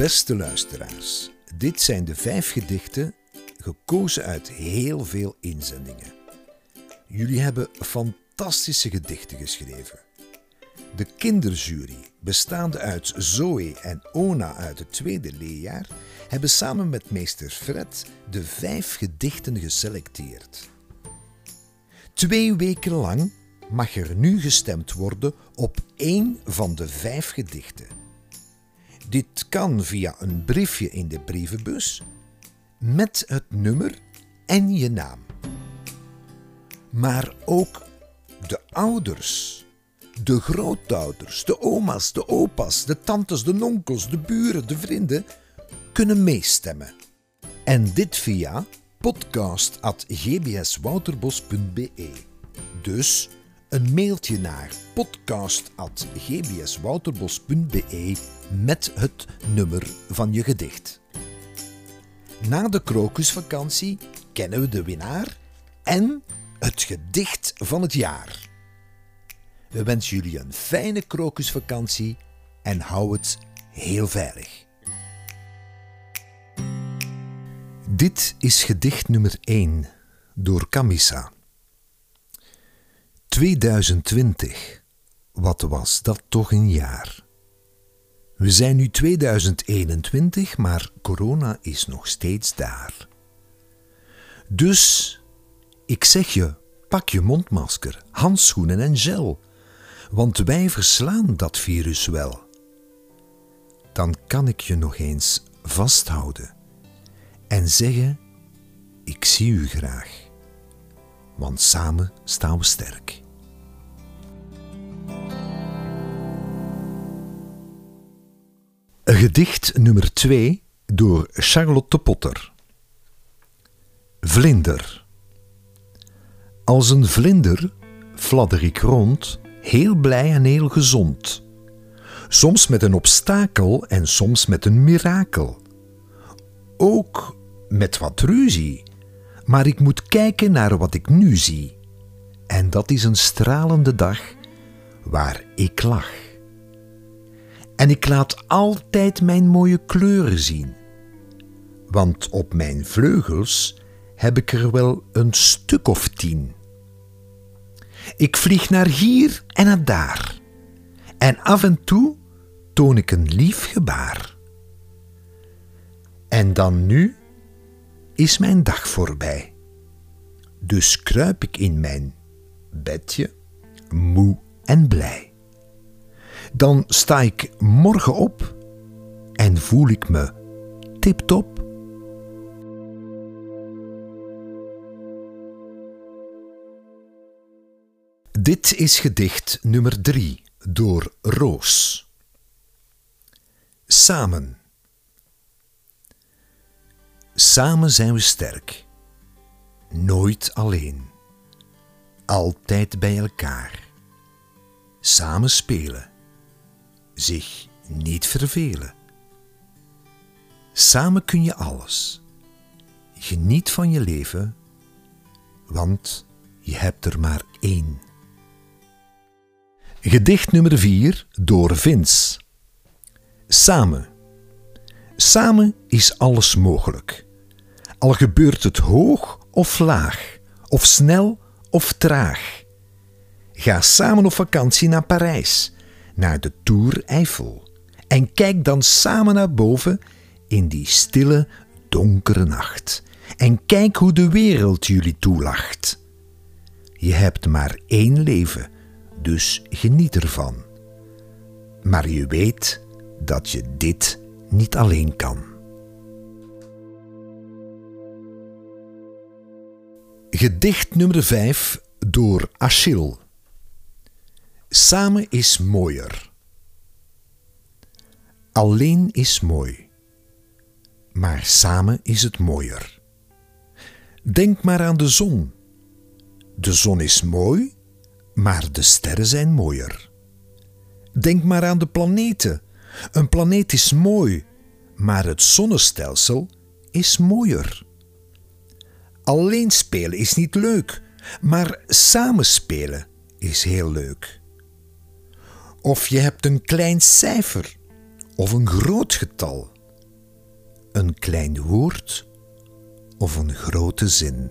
Beste luisteraars, dit zijn de vijf gedichten gekozen uit heel veel inzendingen. Jullie hebben fantastische gedichten geschreven. De kinderjury, bestaande uit Zoe en Ona uit het tweede leerjaar, hebben samen met meester Fred de vijf gedichten geselecteerd. Twee weken lang mag er nu gestemd worden op één van de vijf gedichten. Dit kan via een briefje in de brievenbus met het nummer en je naam. Maar ook de ouders, de grootouders, de oma's, de opa's, de tantes, de onkels, de buren, de vrienden kunnen meestemmen. En dit via podcast.gbswouterbos.be. Dus een mailtje naar podcast.gbswouterbos.be met het nummer van je gedicht. Na de krokusvakantie kennen we de winnaar en het gedicht van het jaar. We wensen jullie een fijne krokusvakantie en hou het heel veilig. Dit is gedicht nummer 1 door Camissa. 2020. Wat was dat toch een jaar? We zijn nu 2021, maar corona is nog steeds daar. Dus ik zeg je, pak je mondmasker, handschoenen en gel, want wij verslaan dat virus wel. Dan kan ik je nog eens vasthouden en zeggen: Ik zie u graag, want samen staan we sterk. Gedicht nummer 2 door Charlotte Potter. Vlinder. Als een vlinder fladder ik rond, heel blij en heel gezond. Soms met een obstakel en soms met een mirakel. Ook met wat ruzie, maar ik moet kijken naar wat ik nu zie. En dat is een stralende dag waar ik lach. En ik laat altijd mijn mooie kleuren zien. Want op mijn vleugels heb ik er wel een stuk of tien. Ik vlieg naar hier en naar daar. En af en toe toon ik een lief gebaar. En dan nu is mijn dag voorbij. Dus kruip ik in mijn bedje, moe en blij. Dan sta ik morgen op en voel ik me tip-top. Dit is gedicht nummer 3 door Roos. Samen. Samen zijn we sterk. Nooit alleen. Altijd bij elkaar. Samen spelen. Zich niet vervelen. Samen kun je alles. Geniet van je leven, want je hebt er maar één. Gedicht nummer 4 door Vince. Samen. Samen is alles mogelijk. Al gebeurt het hoog of laag, of snel of traag. Ga samen op vakantie naar Parijs, naar de Tour Eiffel. En kijk dan samen naar boven in die stille, donkere nacht. En kijk hoe de wereld jullie toelacht. Je hebt maar één leven dus geniet ervan. Maar je weet dat je dit niet alleen kan. Gedicht nummer 5 door Achille. Samen is mooier. Alleen is mooi, maar samen is het mooier. Denk maar aan de zon. De zon is mooi, maar de sterren zijn mooier. Denk maar aan de planeten. Een planeet is mooi, maar het zonnestelsel is mooier. Alleen spelen is niet leuk, maar samen spelen is heel leuk. Of je hebt een klein cijfer of een groot getal. een klein woord of een grote zin.